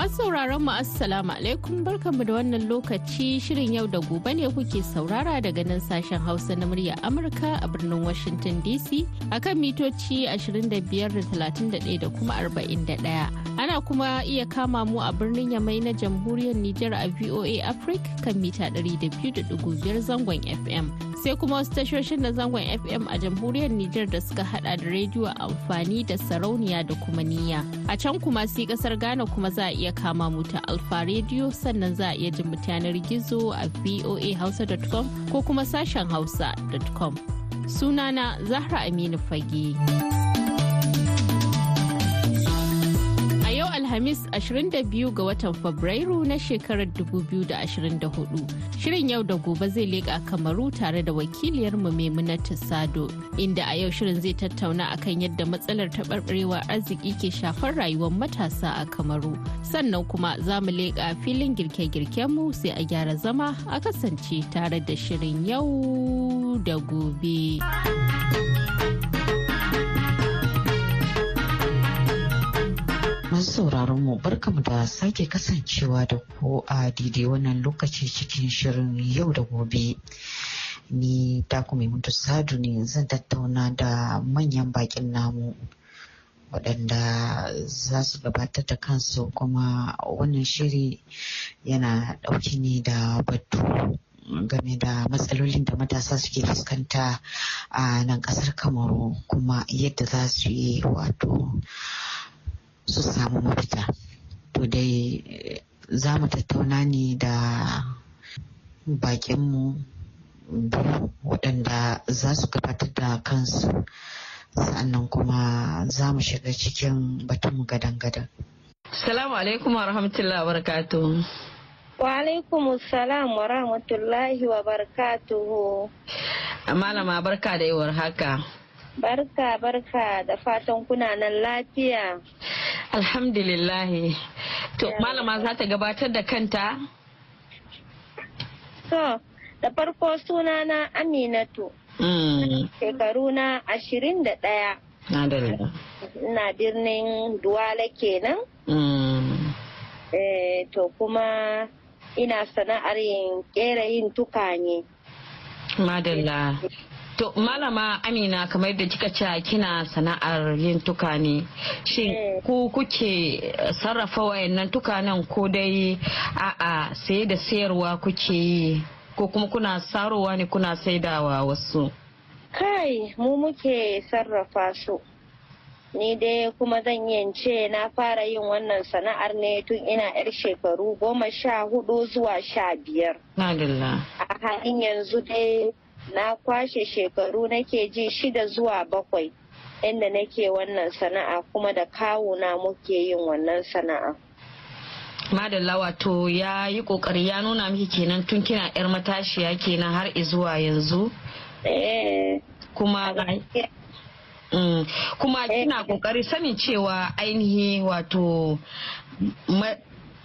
Masu sauraron mu Assalamu alaikum barkanmu da wannan lokaci shirin yau da gobe ne kuke saurara daga nan sashen Hausa na murya Amurka a birnin Washington DC akan mitoci 25 da da kuma 41. Ana kuma iya kama mu a birnin Yamai na jamhuriyar Nijar a VOA Africa kan mita 200.5 zangon FM. Sai kuma wasu tashoshin na zangon fm a jamhuriyar nijar da suka hada da rediyo amfani da sarauniya da kuma niyya a can kuma sai ƙasar ghana kuma za a iya kama mu ta alfa rediyo sannan za a iya jin yanar gizo a voahausa.com ko kuma sashen hausa.com sunana zahra aminu fage. Alhamis 22 ga watan Fabrairu na shekarar 2024. Shirin yau da gobe zai leƙa kamaru tare da wakiliyarmu Maimunatu Sado, inda a yau shirin zai tattauna akan yadda matsalar taɓarɓarewar arziki ke shafar rayuwar matasa a kamaru. Sannan kuma za mu leƙa filin girke-girkenmu sai a gyara zama a kasance tare da shirin yau da gobe. Masu sauraron mu barkamu da sake kasancewa da ku a daidai wannan lokaci cikin shirin yau da gobe. Ni taku mai mutu sadu ne zan tattauna da manyan bakin namu waɗanda za su gabatar da kansu kuma wannan shiri yana ɗauki ne da batu game da matsalolin da matasa suke fuskanta a nan ƙasar kamaru kuma yadda za su yi wato su samu mafita to dai za mu tattauna ne da bakinmu biyu waɗanda za su gabatar da kansu sannan kuma za mu shiga cikin batunmu gadan-gadan. Salamu alaikum wa rahmatullahi wa barakatuhu. Wa alaikum salam wa rahmatullahi wa barakatuhu. Malama barka da yawar haka. Barka barka da fatan kuna nan lafiya. Alhamdulillahi. To, malama za ta gabatar da kanta? So, da farko sunana Aminatu. Mm. Shekaru na ashirin da ɗaya. Ina birnin Duwala kenan. Mm. Eh, to kuma ina sana'ar yin kera yin tukane. Madalla. To malama Amina kamar da kika ce kina sana'ar yin tukane. Shin Eh. ku kuke sarrafa wayannan tukanen ko dai a'a saye da sayarwa kuke yi ko kuma kuna sarowa ne kuna saidawa wasu? Kai, mu muke sarrafa su. Ni dai kuma zan yi ce na fara yin wannan sana'ar ne tun ina 'yar shekaru goma sha huɗu zuwa sha biyar. A halin yanzu dai na kwashe shekaru nake ji shida zuwa bakwai inda nake wannan sana'a kuma da kawuna muke yin wannan sana'a. Madalla wato ya yi ƙoƙari ya nuna miki kenan tun kina 'yar matashiya kenan har izuwa yanzu. Eh, Kuma Mm. kuma kina ƙoƙari sanin cewa ainihi wato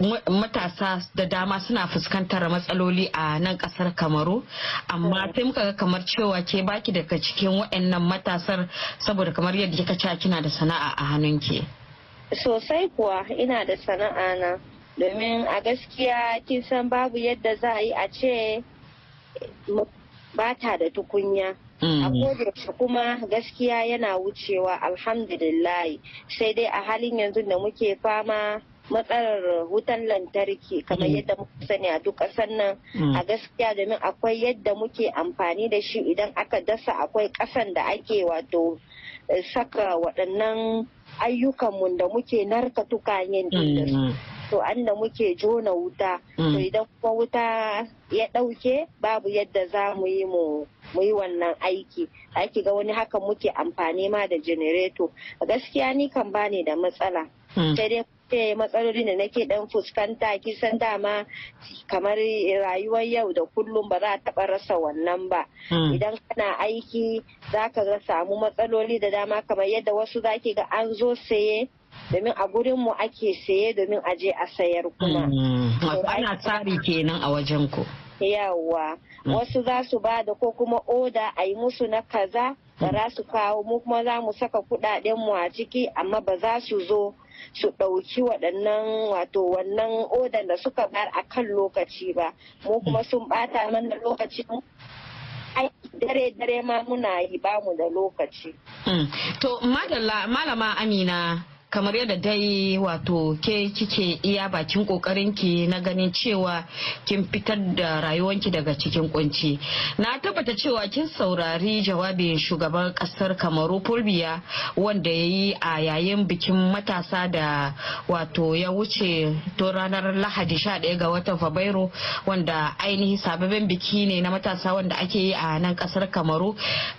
matasa da dama suna fuskantar matsaloli a nan ƙasar kamaru. Amma sai muka ga kamar cewa ke baki daga cikin waɗannan matasar saboda kamar yadda kika ce kina da sana'a a hannunki. Sosai kuwa ina da sana'a na. Domin a gaskiya kin san babu yadda za a yi a ce ba ta da tukunya. A kodayaushe kuma gaskiya yana wucewa alhamdulillah. Sai dai a halin yanzu da muke fama matsalar wutan lantarki kamar yadda muka sani a duk ƙasar nan. A gaskiya domin akwai yadda muke amfani da shi idan aka dasa akwai ƙasan da ake wato eh, saka waɗannan ayyukanmu da muke narka tukanyen da su. To an da muke jona wuta. To idan kuma wuta ya ɗauke babu yadda za mu yi mu mu yi wannan aiki. Ake ga wani hakan muke amfani ma da janareto gaskiya ni kan bani da matsala. Sai dai ce matsaloli da nake dan fuskanta. Kisan dama kamar rayuwar yau da kullum ba za a taba rasa wannan ba. Idan kana aiki za ka ga samu matsaloli da dama kamar yadda wasu zaki ga an zo saye domin a gurin mu ake saye domin a je a sayar kuma. Ana tsari kenan a wajen ku. Yawwa. Wasu za su ba da ko kuma oda a yi musu na kaza da za su kawo mu kuma za mu saka kuɗaɗen mu a ciki amma ba za su zo su ɗauki waɗannan wato wannan odan da suka bar a kan lokaci ba. Mu kuma sun ɓata mana lokacin. Dare dare ma muna yi ba mu da lokaci. To madalla malama Amina kamar yadda dai wato ke kike iya bakin ki na ganin cewa kin fitar da rayuwanki daga cikin kunci. Na tabbata cewa kin saurari jawabin shugaban ƙasar kamaru fulbiya wanda ya yi a yayin bikin matasa da wato ya wuce to ranar lahadi 11 ga watan fabrairu wanda ainihi sababbin biki ne na matasa wanda ake yi a nan ƙasar kamaru.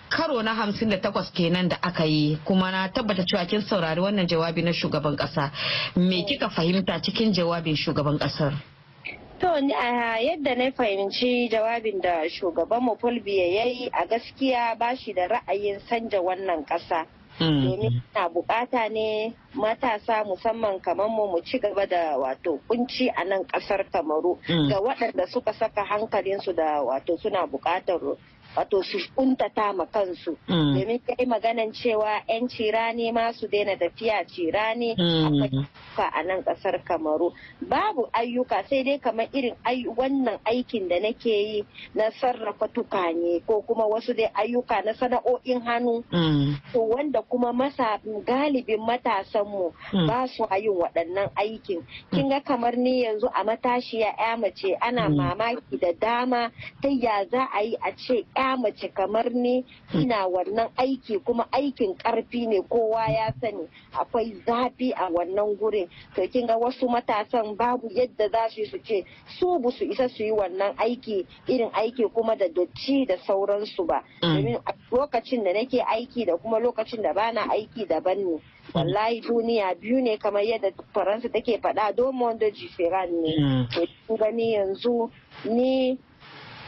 Karo na hamsin da takwas kenan da aka yi kuma na tabbata cewa kin saurari wannan jawabi na shugaban kasa. Me kika fahimta cikin jawabin shugaban ƙasar? To a yadda na fahimci jawabin da shugaban mu Fulbiya ya yi a gaskiya ba shi da ra'ayin sanja wannan ƙasa. Domin na buƙata ne matasa musamman kamar mu mu ci gaba da wato kunci a nan ƙasar Kamaru. Ga waɗanda suka saka hankalinsu da wato suna buƙatar wato su kuntata ma kansu. Domin kai maganan cewa 'yan cirani ma su daina tafiya cirani akwai a nan ƙasar kamaru. Babu ayyuka sai dai kamar irin wannan aikin da nake yi na sarrafa tukane ko kuma wasu dai ayyuka na sana'o'in hannu. To wanda kuma masa galibin matasanmu ba su yin waɗannan aikin. Kin ga kamar ni yanzu a matashiya 'ya mace ana mamaki da dama ta ya za a yi a ce ya mace kamar ni ina wannan aiki kuma aikin ƙarfi ne kowa ya sani. Akwai zafi a wannan gurin. To kin ga wasu matasan babu yadda za su su ce su bu su isa su yi wannan aiki irin aiki kuma da dotti da sauransu ba. Domin lokacin da nake aiki da kuma lokacin da bana aiki daban ne. Wallahi duniya biyu ne kamar yadda faransa take faɗa domin da jifiran ne. To gani yanzu ni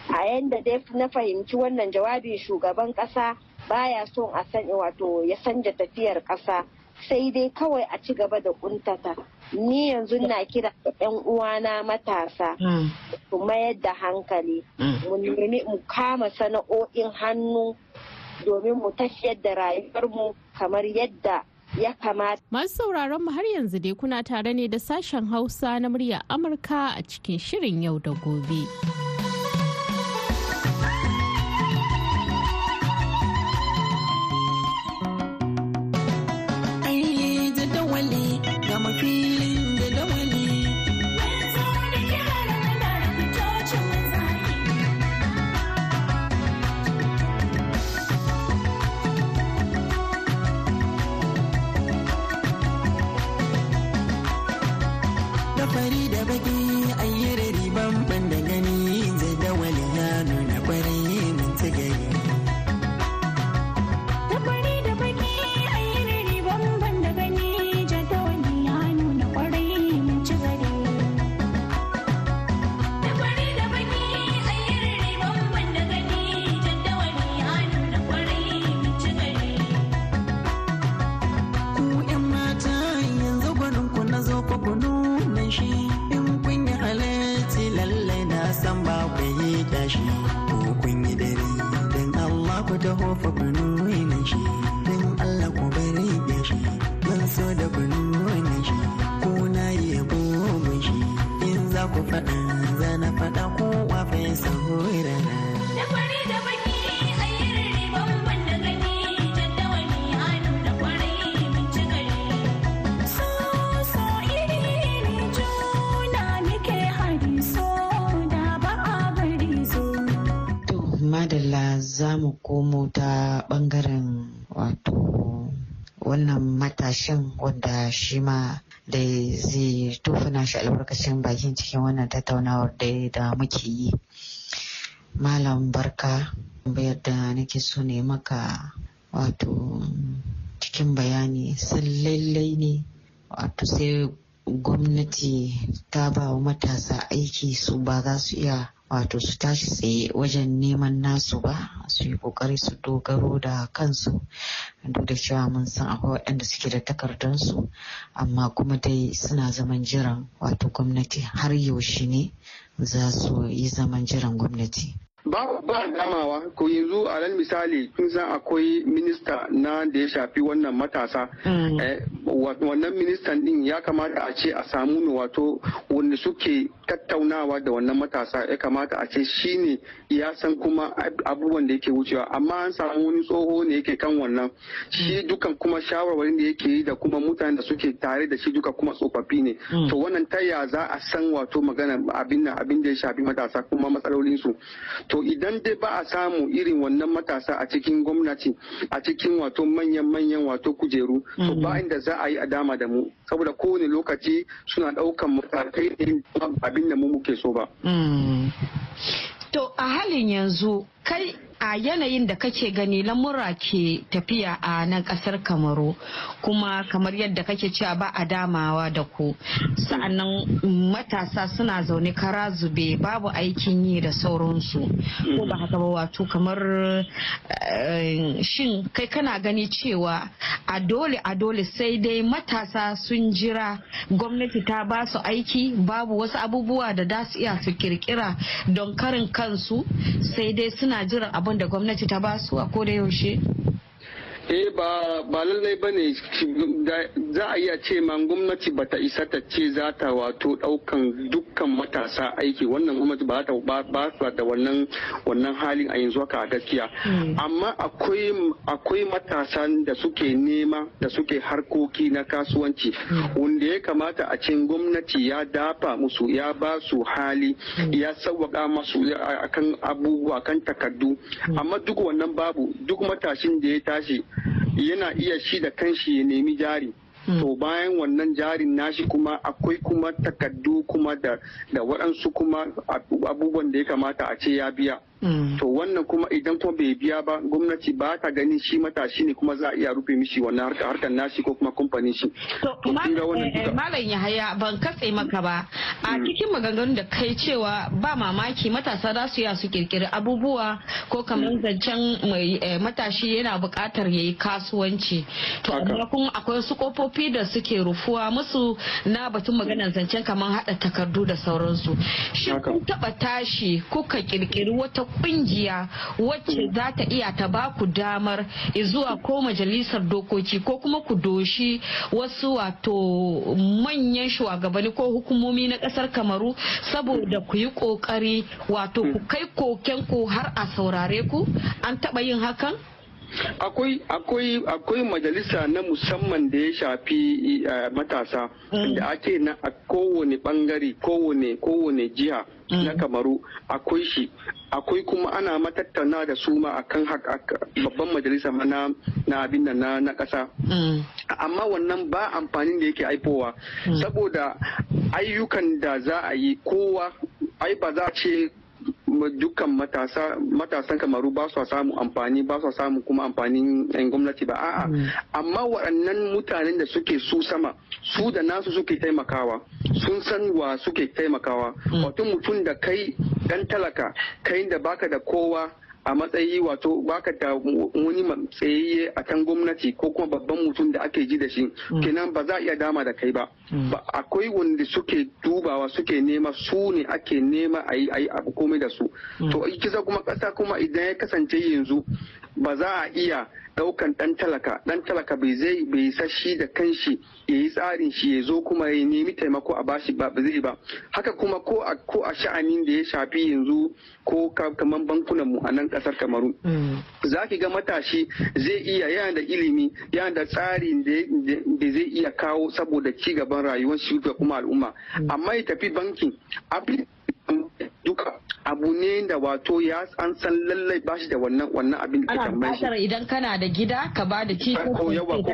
a yanda dai na fahimci wannan jawabin shugaban kasa baya son a sani wato ya sanja tafiyar kasa sai dai kawai a ci gaba da kuntata ni yanzu na kira yan uwana matasa su mayar da hankali mu nemi mu kama sana'o'in hannu domin mu tafiyar da rayuwarmu kamar yadda ya kamata. Masu sauraron mu har yanzu dai kuna tare ne da sashen Hausa na murya Amurka a cikin shirin yau da gobe. Za mu komo ta ɓangaren wato wannan matashin wanda shi ma da zai tofuna shi albarkacin bakin cikin wannan tattaunawar da muke yi. Malam barka bayar da nake so ne maka wato cikin bayani sun lallai ne wato sai gwamnati ta ba wa matasa aiki su ba za su iya wato su tashi tsaye wajen neman nasu ba su yi ƙoƙari su dogaro da kansu duk da cewa mun san akwai waɗanda suke da takardansu amma kuma dai suna zaman jiran wato gwamnati har yaushe ne za su yi zaman jiran gwamnati. Ba ba damawa ko yanzu a nan misali kun san akwai minista na da ya shafi wannan matasa. Wannan ministan din ya kamata a ce a samu ne wato wanda suke tattaunawa da wannan matasa. Ya kamata a ce shine ya san kuma abubuwan da yake wucewa. Amma an samu wani tsoho ne yake kan wannan. Shi dukan kuma shawarwarin da yake yi da kuma mutanen da suke tare da shi duka kuma tsofaffi ne. To wannan ta ya za a san wato magana abin abin da ya shafi matasa kuma matsalolinsu to idan dai ba a samu irin wannan matasa a cikin gwamnati a cikin wato manyan-manyan wato kujeru to ba inda za a yi a dama da mu saboda kowane lokaci suna ɗaukan matakai abin da mu muke so ba. To a halin yanzu kai a yanayin da kake gani lamura ke tafiya a nan ƙasar kamaru kuma kamar yadda kake cewa ba a damawa da ku. Sa'annan matasa suna zaune kara zube babu aikin yi da sauransu. Ko ba haka ba wato kamar shin kai kana gani cewa a dole a dole sai dai matasa sun jira gwamnati ta ba su aiki babu wasu abubuwa da da su iya su kirkira don karin kansu sai dai suna jiran abin da gwamnati ta ba su a koda yaushe? Eh ba ba lallai ba ne. Za a iya ce ma gwamnati bata isa ta ce za ta wato ɗaukan dukkan matasa aiki. Wannan gwamnati ba ta ba da wannan wannan halin a yanzu haka gaskiya. Amma akwai akwai matasan da suke nema da suke harkoki na kasuwanci wanda ya kamata a ce gwamnati ya dafa musu ya ba su hali ya sauwaka masu akan abubuwa kan takardu. Amma duk wannan babu. Duk matashin da ya tashi yana iya shi da kanshi ya nemi jari. To bayan wannan jarin nashi kuma akwai kuma takaddu kuma da da waɗansu kuma abubuwan da ya kamata a ce ya biya. To wannan kuma idan kuma bai biya ba gwamnati ba ta ganin shi matashi ne kuma za a iya rufe mishi wannan harkar nashi ko kuma kamfanin shi. To malam yahaya ban katse maka ba. A cikin maganganun da kai cewa ba mamaki matasa za su ya su kirkiri abubuwa ko kamar zancen matashi yana buƙatar ya yi kasuwanci. To amma kuma akwai wasu kofofi da suke rufuwa musu na batun maganar zancen kamar haɗa takardu da sauransu. Shin kun taɓa tashi kuka kirkiri wata ƙungiya wacce za ta iya ta ba ku damar zuwa ko majalisar dokoki ko kuma ku doshi wasu wato manyan shugabanni ko hukumomi na ƙasar kamaru saboda ku yi ƙoƙari wato ku kai koken ku har a saurare ku. An taba yin hakan? Akwai akwai akwai majalisa na musamman da ya shafi matasa da ake na a kowane ɓangare kowane kowane jiha na kamaru akwai shi. Akwai kuma ana matattauna da su ma akan babban majalisa na na abin da na kasa amma wannan ba amfanin da yake aifowa saboda ayyukan da za a yi kowa ai ba za a ce dukkan matasa matasan kamaru ba su samu amfani ba su samu kuma amfanin yan gwamnati ba. A'a amma waɗannan mutanen da suke su sama su da nasu suke taimakawa sun san wa suke taimakawa. Wato mutum da kai dan talaka kai da baka da kowa a matsayi wato baka da wani tsayayye a kan gwamnati ko kuma babban mutum da ake ji da shi kenan ba za a iya dama da kai ba. Akwai wanda suke dubawa suke nema su ne ake nema a yi abu komai da su. To kisa kuma kasa kuma idan ya kasance yanzu ba za a iya ɗaukan dan talaka. Dan talaka bai zai bai sashi da kanshi ya yi tsarin shi ya zo kuma ya nemi taimako a bashi ba ba zai ba. Haka kuma ko a ko a sha'anin da ya shafi yanzu ko kaman bankunan mu a nan ƙasar kamaru. Za ki ga matashi zai iya yana da ilimi yana da tsarin da zai iya kawo saboda ci gaban rayuwar shi da kuma al'umma. Amma ya tafi bankin duka. Abu ne da wato ya an san lallai bashi da wannan wannan abin da ke shi. idan kana da gida ka ba da ci ko yawa ko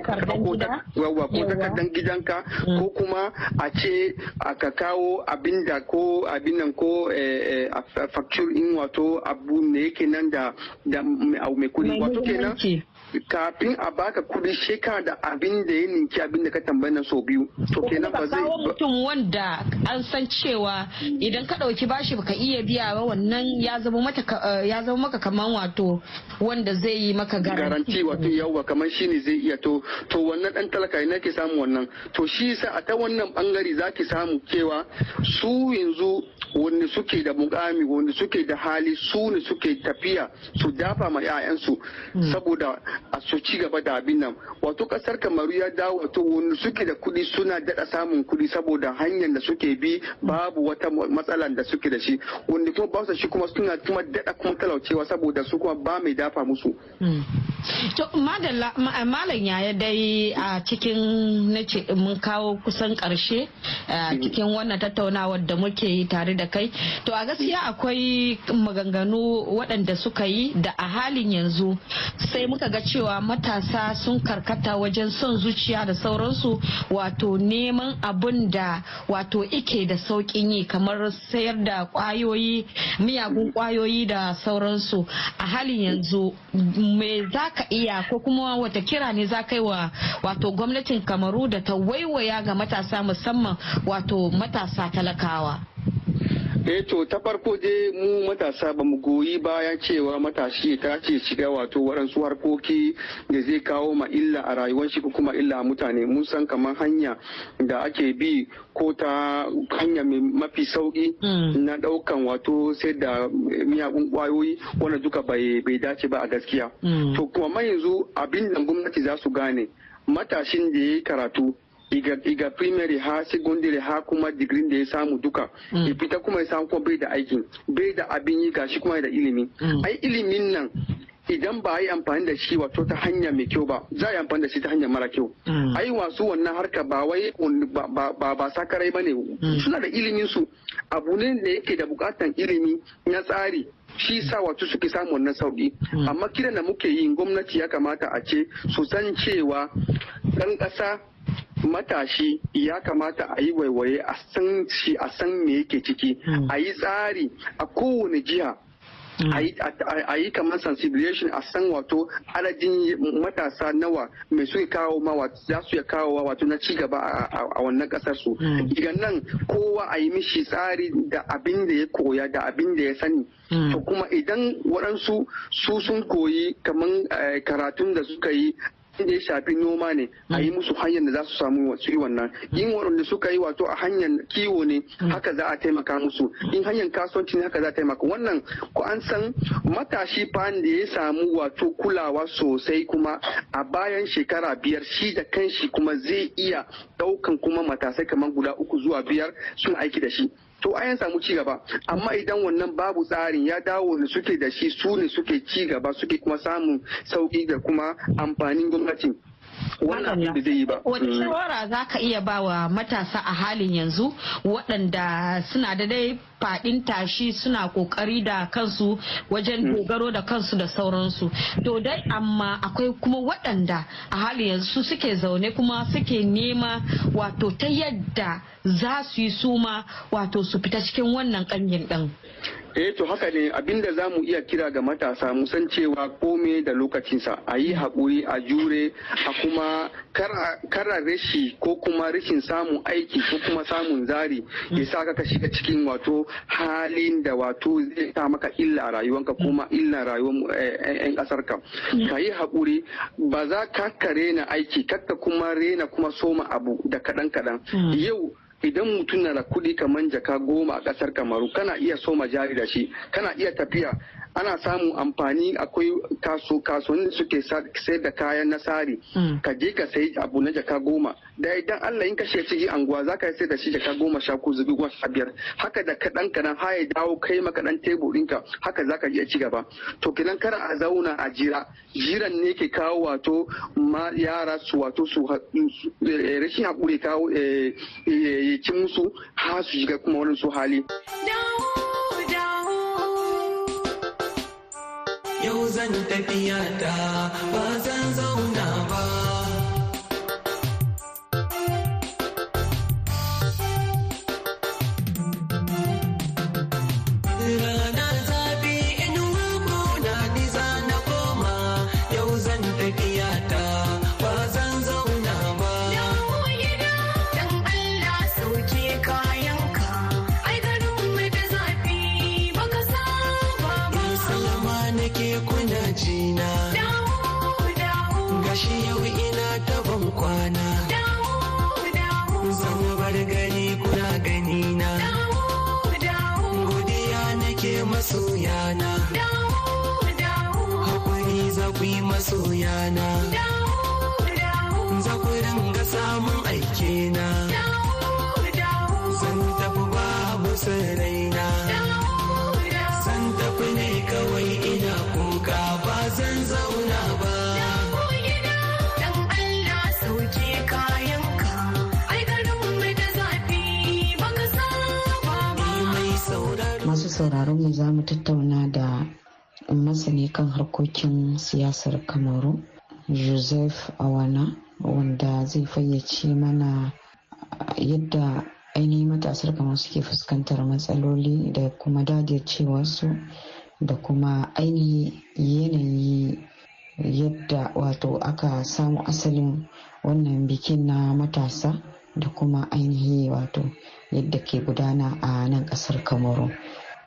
yawa ko takardan gidanka ko kuma a ce ka kawo abin da ko abin nan ko facture in wato abu ne yake nan da da mai kuɗi wato kenan. Kafin a baka kuɗi sheka da abin da ya ninki abin da ka tambayi na so biyu. To kenan ba zai kawo mutum wanda an san cewa idan ka ɗauki bashi baka iya biya ba wannan ya zama mata ya zama maka kaman wato wanda zai yi maka garanti. Wato yawa kaman shine zai iya. To to wannan dan talaka ina ke samu wannan? To shi sa a ta wannan ɓangare zaki samu cewa su yanzu wanda suke da mukami wanda suke da hali su ne suke tafiya su dafa ma 'ya'yansu. Saboda a su ci gaba da abin nan wato ƙasar kamaru ya dawo wato wanda suke da kuɗi suna daɗa samun kuɗi saboda hanyar da suke bi babu wata matsalan da suke da shi wanda kuma ba su shi kuma suna kuma daɗa kuma talaucewa saboda su kuma ba mai dafa musu. To malam yaya dai a cikin na ce mun kawo kusan ƙarshe a cikin wannan tattaunawar da muke yi tare da kai. To a gaskiya akwai maganganu waɗanda suka yi da a halin yanzu sai muka ga cewa matasa sun karkata wajen son zuciya da sauransu wato neman abun da wato ike da sauƙin yi kamar sayar da ƙwayoyi miyagun ƙwayoyi da sauransu. A halin yanzu me za ka iya ko kuma wata kira ne za ka yi wa wato gwamnatin kamaru da ta waiwaya ga matasa musamman wato matasa talakawa? Eh to ta farko dai mu matasa ba mu goyi bayan cewa matashi ta ce shiga wato waɗansu harkoki da zai kawo ma illa a rayuwar shi kuma illa a mutane. Mun san kamar hanya da ake bi ko ta hanya mai mafi sauƙi na ɗaukan wato sai da miyagun ƙwayoyi wanda duka bai dace ba a gaskiya. To kuma yanzu abin da gwamnati za su gane matashin da ya yi karatu iga, iga primary ha secondary ha kuma digiri da ya samu duka. Ya fita kuma ya samu kuma bai da aikin bai da abin yi gashi kuma da ilimi. Ai ilimin nan idan ba a yi amfani da shi wato ta hanya mai kyau ba za a yi amfani da shi ta hanya mara kyau. Ai wasu wannan harka ba wai ba ba sakarai ba ne suna da ilimin su. Abu ne da yake da bukatan ilimi na tsari shi sa wato suke samu wannan sauƙi. Amma kiran da muke yi gwamnati ya kamata a ce su san cewa ɗan ƙasa matashi ya kamata a yi waiwaye a san shi a san me yake ciki a yi tsari a kowane jiha. A yi kamar sensibilization a san wato adadin matasa nawa mai suke kawo ma za su ya kawo wato na cigaba a wannan ƙasar su. Idan nan kowa a yi mishi tsari da abin da ya koya da abin da ya sani. To kuma idan waɗansu su sun koyi kamar karatun da suka yi da ya shafi noma ne a yi musu hanyar da za su samu su yi wannan. In waɗanda suka yi wato a hanyar kiwo ne haka za a taimaka musu. In hanyar kasuwanci ne haka za a taimaka. Wannan ko an san matashi fa da ya samu wato kulawa sosai kuma a bayan shekara biyar shi da kanshi kuma zai iya ɗaukan kuma matasai kamar guda uku zuwa biyar suna aiki da shi. To an samu ci gaba amma idan wannan babu tsarin ya dawo da suke da shi su ne suke ci gaba suke kuma samun sauƙi da kuma amfanin gwamnati. Wannan abin da zai yi ba. Wata shawara za ka iya ba wa matasa a halin yanzu waɗanda suna da dai faɗin tashi suna ƙoƙari da kansu wajen dogaro da kansu da sauransu. To dai amma akwai kuma waɗanda a halin yanzu suke zaune kuma suke nema wato ta yadda za su yi suma wato su fita cikin wannan ƙangin ɗin. Eh to haka ne. Abinda za mu iya kira ga matasa mu san cewa kome da lokacinsa. A yi haƙuri a jure a kuma kara rashi ko kuma rashin samun aiki ko kuma samun zari ya sa ka shiga cikin wato halin da wato zai sa maka illa a rayuwanka kuma illa rayuwar 'yan ƙasar ka ka yi haƙuri. Ba za ka rena aiki kakka kuma rena kuma soma abu da kaɗan kaɗan yau idan mutum na da kuɗi kamar jaka goma a ƙasar kamaru kana iya soma jari da shi kana iya tafiya ana samun amfani akwai kaso kasuwanni suke sayar da kayan nasari ka je ka sayi abu na jaka goma. Da idan Allah in ka shiga cikin anguwa za ka sai da shi jaka goma sha ko zubi goma sha biyar. Haka da kaɗan kaɗan har ya dawo kai maka ɗan teburinka haka za ka iya ci gaba. To kenan kar a zauna a jira. Jiran ne ke kawo wato ma yara su wato su rashin haƙuri kawo ya ci musu har su shiga kuma wani su hali. Yau zan tafiya ta ba zan zauna ba. Rana sauraron mu za mu tattauna da masani kan harkokin siyasar kamaru joseph awana wanda zai fayyace mana yadda ainihin matasar kamar suke fuskantar matsaloli da kuma su da kuma ainihin yanayi yadda wato aka samu asalin wannan bikin na matasa da kuma ainihi wato yadda ke gudana a nan ƙasar kamaru.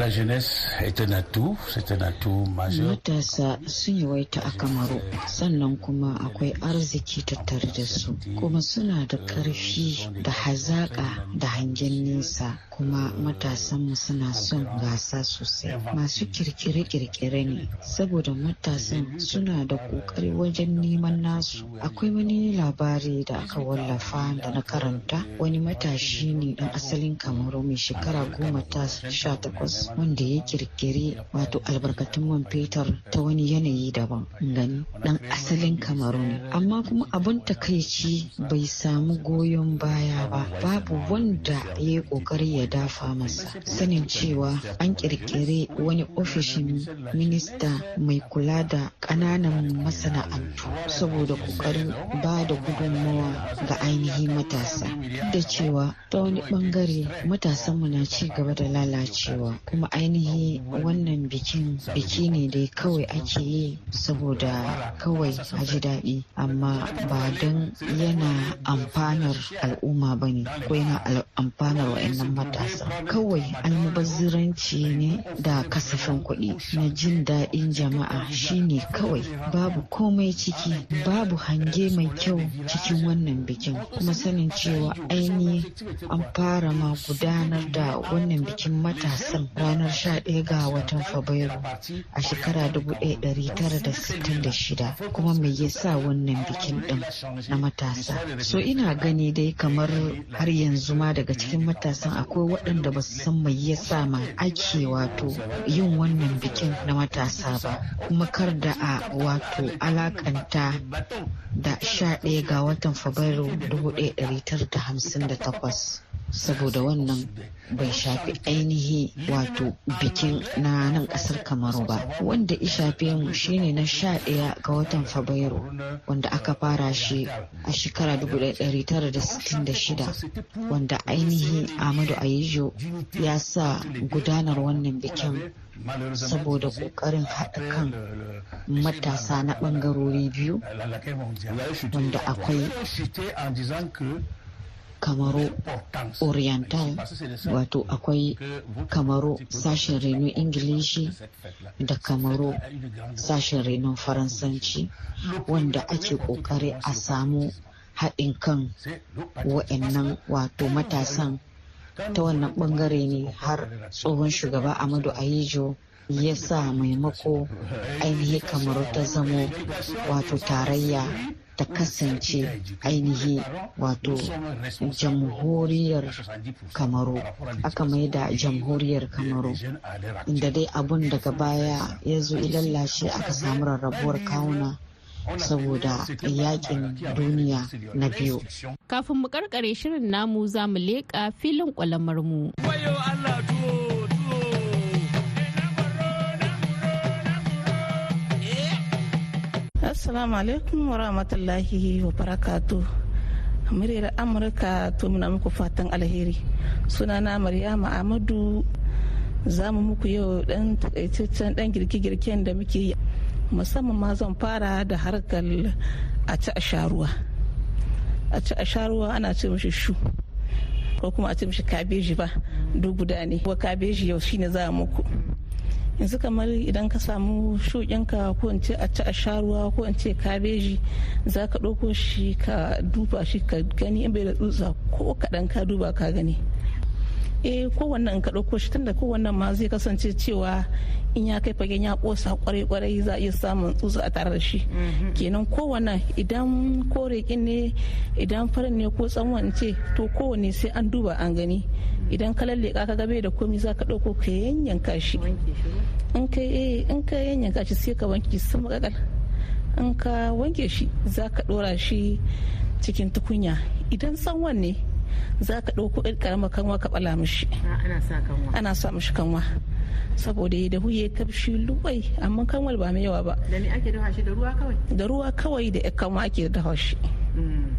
La jeunesse est un atout, c'est un atout majeur. Matasa sun yawaita a Kamaru sannan kuma akwai arziki tattare da su kuma suna da ƙarfi da hazaƙa da hangen nesa kuma matasanmu suna son gasa sosai masu kirkire-kirkire ne saboda matasan suna da ƙoƙari wajen neman nasu akwai wani labari da aka wallafa da na karanta wani matashi ne dan asalin kamaru mai shekara goma ta sha takwas wanda ya kirkiri wato albarkatun man fetur ta wani yanayi daban gani dan asalin ne. Amma kuma abin takaici bai samu goyon baya ba. Babu wanda ya yi ƙoƙari ya dafa masa. Sanin cewa an kirkiri wani ofishin minista mai kula da ƙananan masana'antu saboda ƙoƙarin ba da gudunmawa ga ainihin matasa. Da cewa ta wani ɓangare matasanmu na ci gaba da lalacewa kuma ainihi wannan bikin biki ne dai kawai ake yi saboda kawai a ji daɗi. Amma ba don yana amfanar al'umma ba ne ko yana amfanar wa'annan matasa. Kawai almubazziranci ne da kasafin kuɗi. Na jin daɗin jama'a shine kawai babu komai ciki babu hange mai kyau cikin wannan bikin. Kuma sanin cewa ainihi an fara ma gudanar da wannan bikin matasan ranar 11 ga watan fabrairu a shekara 1966 kuma me yasa wannan bikin din na matasa? So ina gani dai kamar har yanzu ma daga cikin matasan akwai waɗanda ba su san mai yasa ma ake wato yin wannan bikin na matasa ba. Kuma kar da a wato alakanta da 11 ga watan fabrairu 1958 saboda wannan bai shafi ainihi wato bikin na nan ƙasar kamaru ba. Wanda ya shafe mu shine na sha ɗaya ga watan fabrairu wanda aka fara shi a shekara 1966 wanda ainihi amadu ayijo ya sa gudanar wannan bikin saboda ƙoƙarin haɗa kan matasa na ɓangarori biyu wanda akwai kamaru oriental wato akwai kamaru sashen renon ingilishi da kamaru sashen renon faransanci wanda ake ƙoƙari a samu haɗin kan wa'annan wato matasan. Ta wannan ɓangare ne har tsohon shugaba amadu ayijo ya sa maimako ainihi kamaru ta zamo wato tarayya ta kasance ainihi wato jamhuriyar kamaru aka mai da jamhuriyar kamaru inda dai abun daga baya ya zo lallashe aka samu rarrabuwar kawuna saboda yaƙin duniya na biyu. Kafin mu karkare shirin namu za mu leƙa filin kwalamar mu. Assalamu alaikum wa rahmatullahi wa barakatu. Muryar Amurka to muna muku fatan alheri. Sunana Maryama Amadu za mu muku yau dan takaitaccen dan girke-girken da muke yi. Musamman ma zan fara da harkar a ci a sharuwa. A ci a sharuwa ana ce mishi shu. ko kuma a ce mishi kabeji ba duk guda ne. Kabeji yau shine za muku. Yanzu kamar idan ka samu shukinka ko in ce a ci a sha ruwa ko in ce kabeji za ka ɗauko shi ka duba shi ka gani in bai da tsutsa ko kaɗan ka duba ka gani. Eh kowanne in ka ɗauko shi tunda kowanne ma zai kasance cewa in ya kai fagen ya kosa ƙwarai ƙwarai za a iya samun tsutsa a tare da shi. Kenan kowanne idan kore ne idan farin ne ko tsanwan ce to kowanne sai an duba an gani. Idan ka lalle ka gabe da komi za ka ɗauko ka yanyanka shi. In ka in ka yanyanka shi sai ka wanke sun makakal in ka wanke shi za ka ɗora shi cikin tukunya. Idan tsanwan ne za ka ɗauko ɗan ƙaramar kanwa ka ɓala mishi. Ana sa mishi kanwa. Saboda ya dahu ya tafshi luwai amma kanwal ba mai yawa ba. Da me ake dafa shi? Da ruwa kawai? Da ruwa kawai da kanwa ake dafa shi.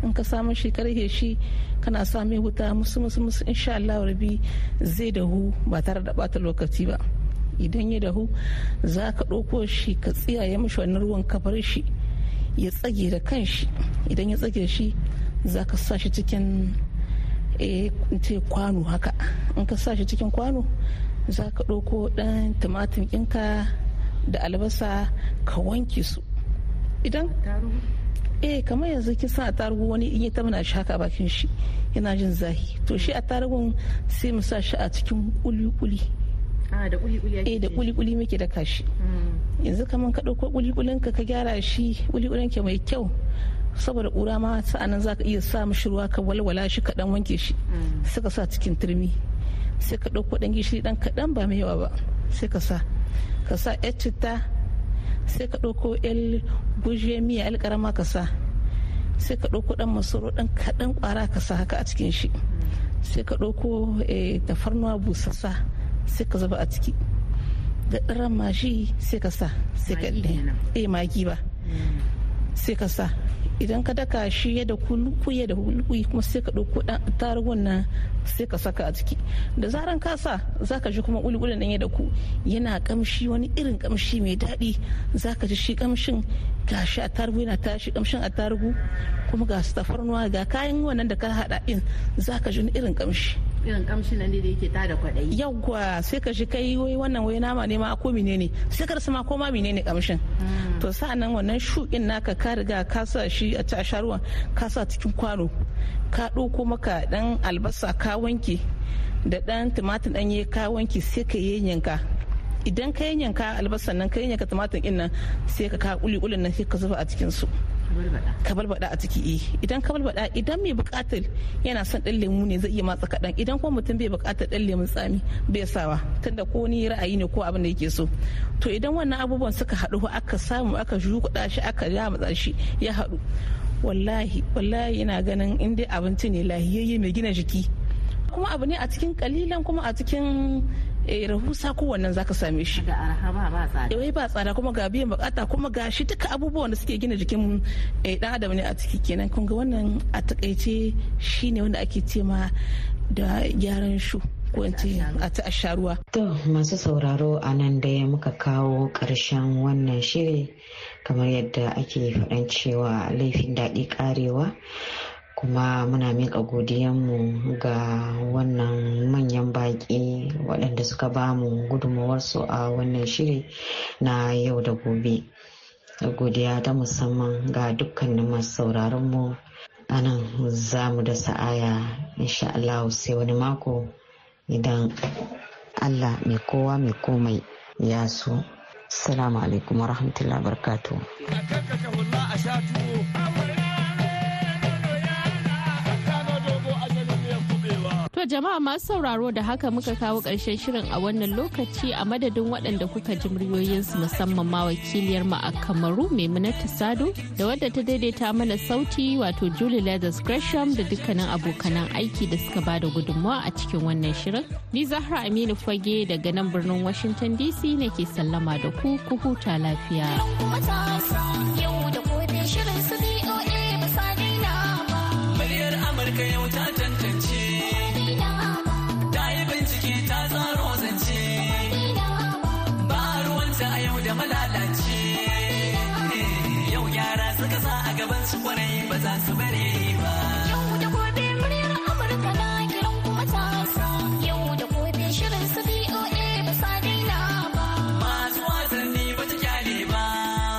In ka samu shi karhe shi kana sa mai wuta musu musu musu insha Allah rabi zai dahu ba tare da bata lokaci ba. Idan ya dahu za ka ɗauko shi ka tsiyaye mishi wannan ruwan ka bar shi ya tsage da kanshi idan ya tsage shi za ka sa shi cikin ce kwano haka. In ka sa shi cikin kwano za ka ɗauko ɗan tumatir ɗinka da albasa ka wanke su. Idan eh kamar yanzu kin san tarugu wani in ya tamana shi haka bakin shi yana jin zahi to shi a tarugun sai mu sa shi a cikin kuli-kuli da kuli-kuli eh da kuli-kuli muke da kashi yanzu kamar ka ɗauko kuli-kulin ka ka gyara shi kuli-kulin ke mai kyau saboda ƙura ma sa'anan za ka iya sa mishi ruwa ka walwala shi ka dan wanke shi. Sai ka sa cikin turmi. Sai ka ɗauko ɗan gishiri ɗan kaɗan ba mai yawa ba. Sai ka sa. Ka sa yar citta sai ka ɗauko yar guje miya yar ƙarama ka sa. Sai ka ɗauko ɗan masoro ɗan kaɗan ƙwara ka sa haka a cikin shi. Sai ka ɗauko tafarnuwa busassa sai ka zuba a ciki. Da ɗaran mashi sai ka sa. Sai ka eh magi ba. Sai ka sa. Idan ka daka shi ya da kulukuye da kulukuyi kuma sai ka ɗauko tarugun nan sai ka saka a ciki. Da zaran ka sa za ka ji kuma kulikulin nan ya da ku yana kamshi wani irin kamshi mai daɗi. Za ka ji shi kamshin ga shi a tarugu yana tashi kamshin a tarugu kuma ga su tafarnuwa ga kayan wannan da ka haɗa ɗin za ka ji wani irin kamshi irin kamshi nan da yake tada kwaɗayi. Yawwa sai ka shi kai wai wannan wai nama ne ma ko menene? Sai ka rasa ma ko ma menene kamshin. To sa'an nan wannan shuɗin naka ka riga ka sa shi a ta sharuwan ka sa cikin kwano ka ɗauko maka ɗan albasa ka wanke da ɗan tumatir ɗanye ka wanke sai ka yanyanka. Idan ka yanyanka albasan nan ka yanyanka tumatir ɗin nan sai ka ka kuli kulin nan sai ka zuba a cikin su ka balbada a ciki eh. Idan ka balbada idan mai buƙatar yana son dan lemu ne zai iya matsa kaɗan. Idan kuma mutum bai buƙatar dan lemun tsami bai sawa. Tunda ko ni ra'ayi ne ko abin da yake so. To idan wannan abubuwan suka haɗu aka samu aka shukuɗa shi aka yamatsa shi ya haɗu. Wallahi wallahi ina ganin in dai abinci ne lahiyayye mai gina jiki. Kuma abu ne a cikin kalilan kuma a cikin rahusa kowannen zaka same shi. Da arha ba ba tsada. Wai ba tsada kuma ga biyan buƙata kuma ga shi duka abubuwan da suke gina jikin dan adam ne a ciki kenan. Kun ga wannan a taƙaice shine wanda ake ce ma da gyaran shu ko in ce a ta asharuwa. To masu sauraro a nan da muka kawo ƙarshen wannan shiri. Kamar yadda ake faɗan cewa laifin daɗi karewa kuma muna miƙa godiyanmu ga wannan manyan baƙi waɗanda suka ba mu gudunmawarsu a wannan shiri na yau da gobe. Godiya ta musamman ga dukkanin masu sauraronmu a nan za mu da sa'aya insha Allah sai wani mako idan Allah mai kowa mai komai ya so. Salamu alaikum wa rahmatullahi jama'a masu sauraro da haka muka kawo ƙarshen shirin a wannan lokaci a madadin waɗanda kuka ji muryoyinsu musamman ma wakiliyar mu a Kamaru Maimunatu Sado da wadda ta daidaita mana sauti wato Julie Leathers Gresham da dukkanin abokanan aiki da suka ba da gudunmawa a cikin wannan shirin. Ni Zahra Aminu Fage daga nan birnin Washington DC nake sallama da ku ku huta lafiya.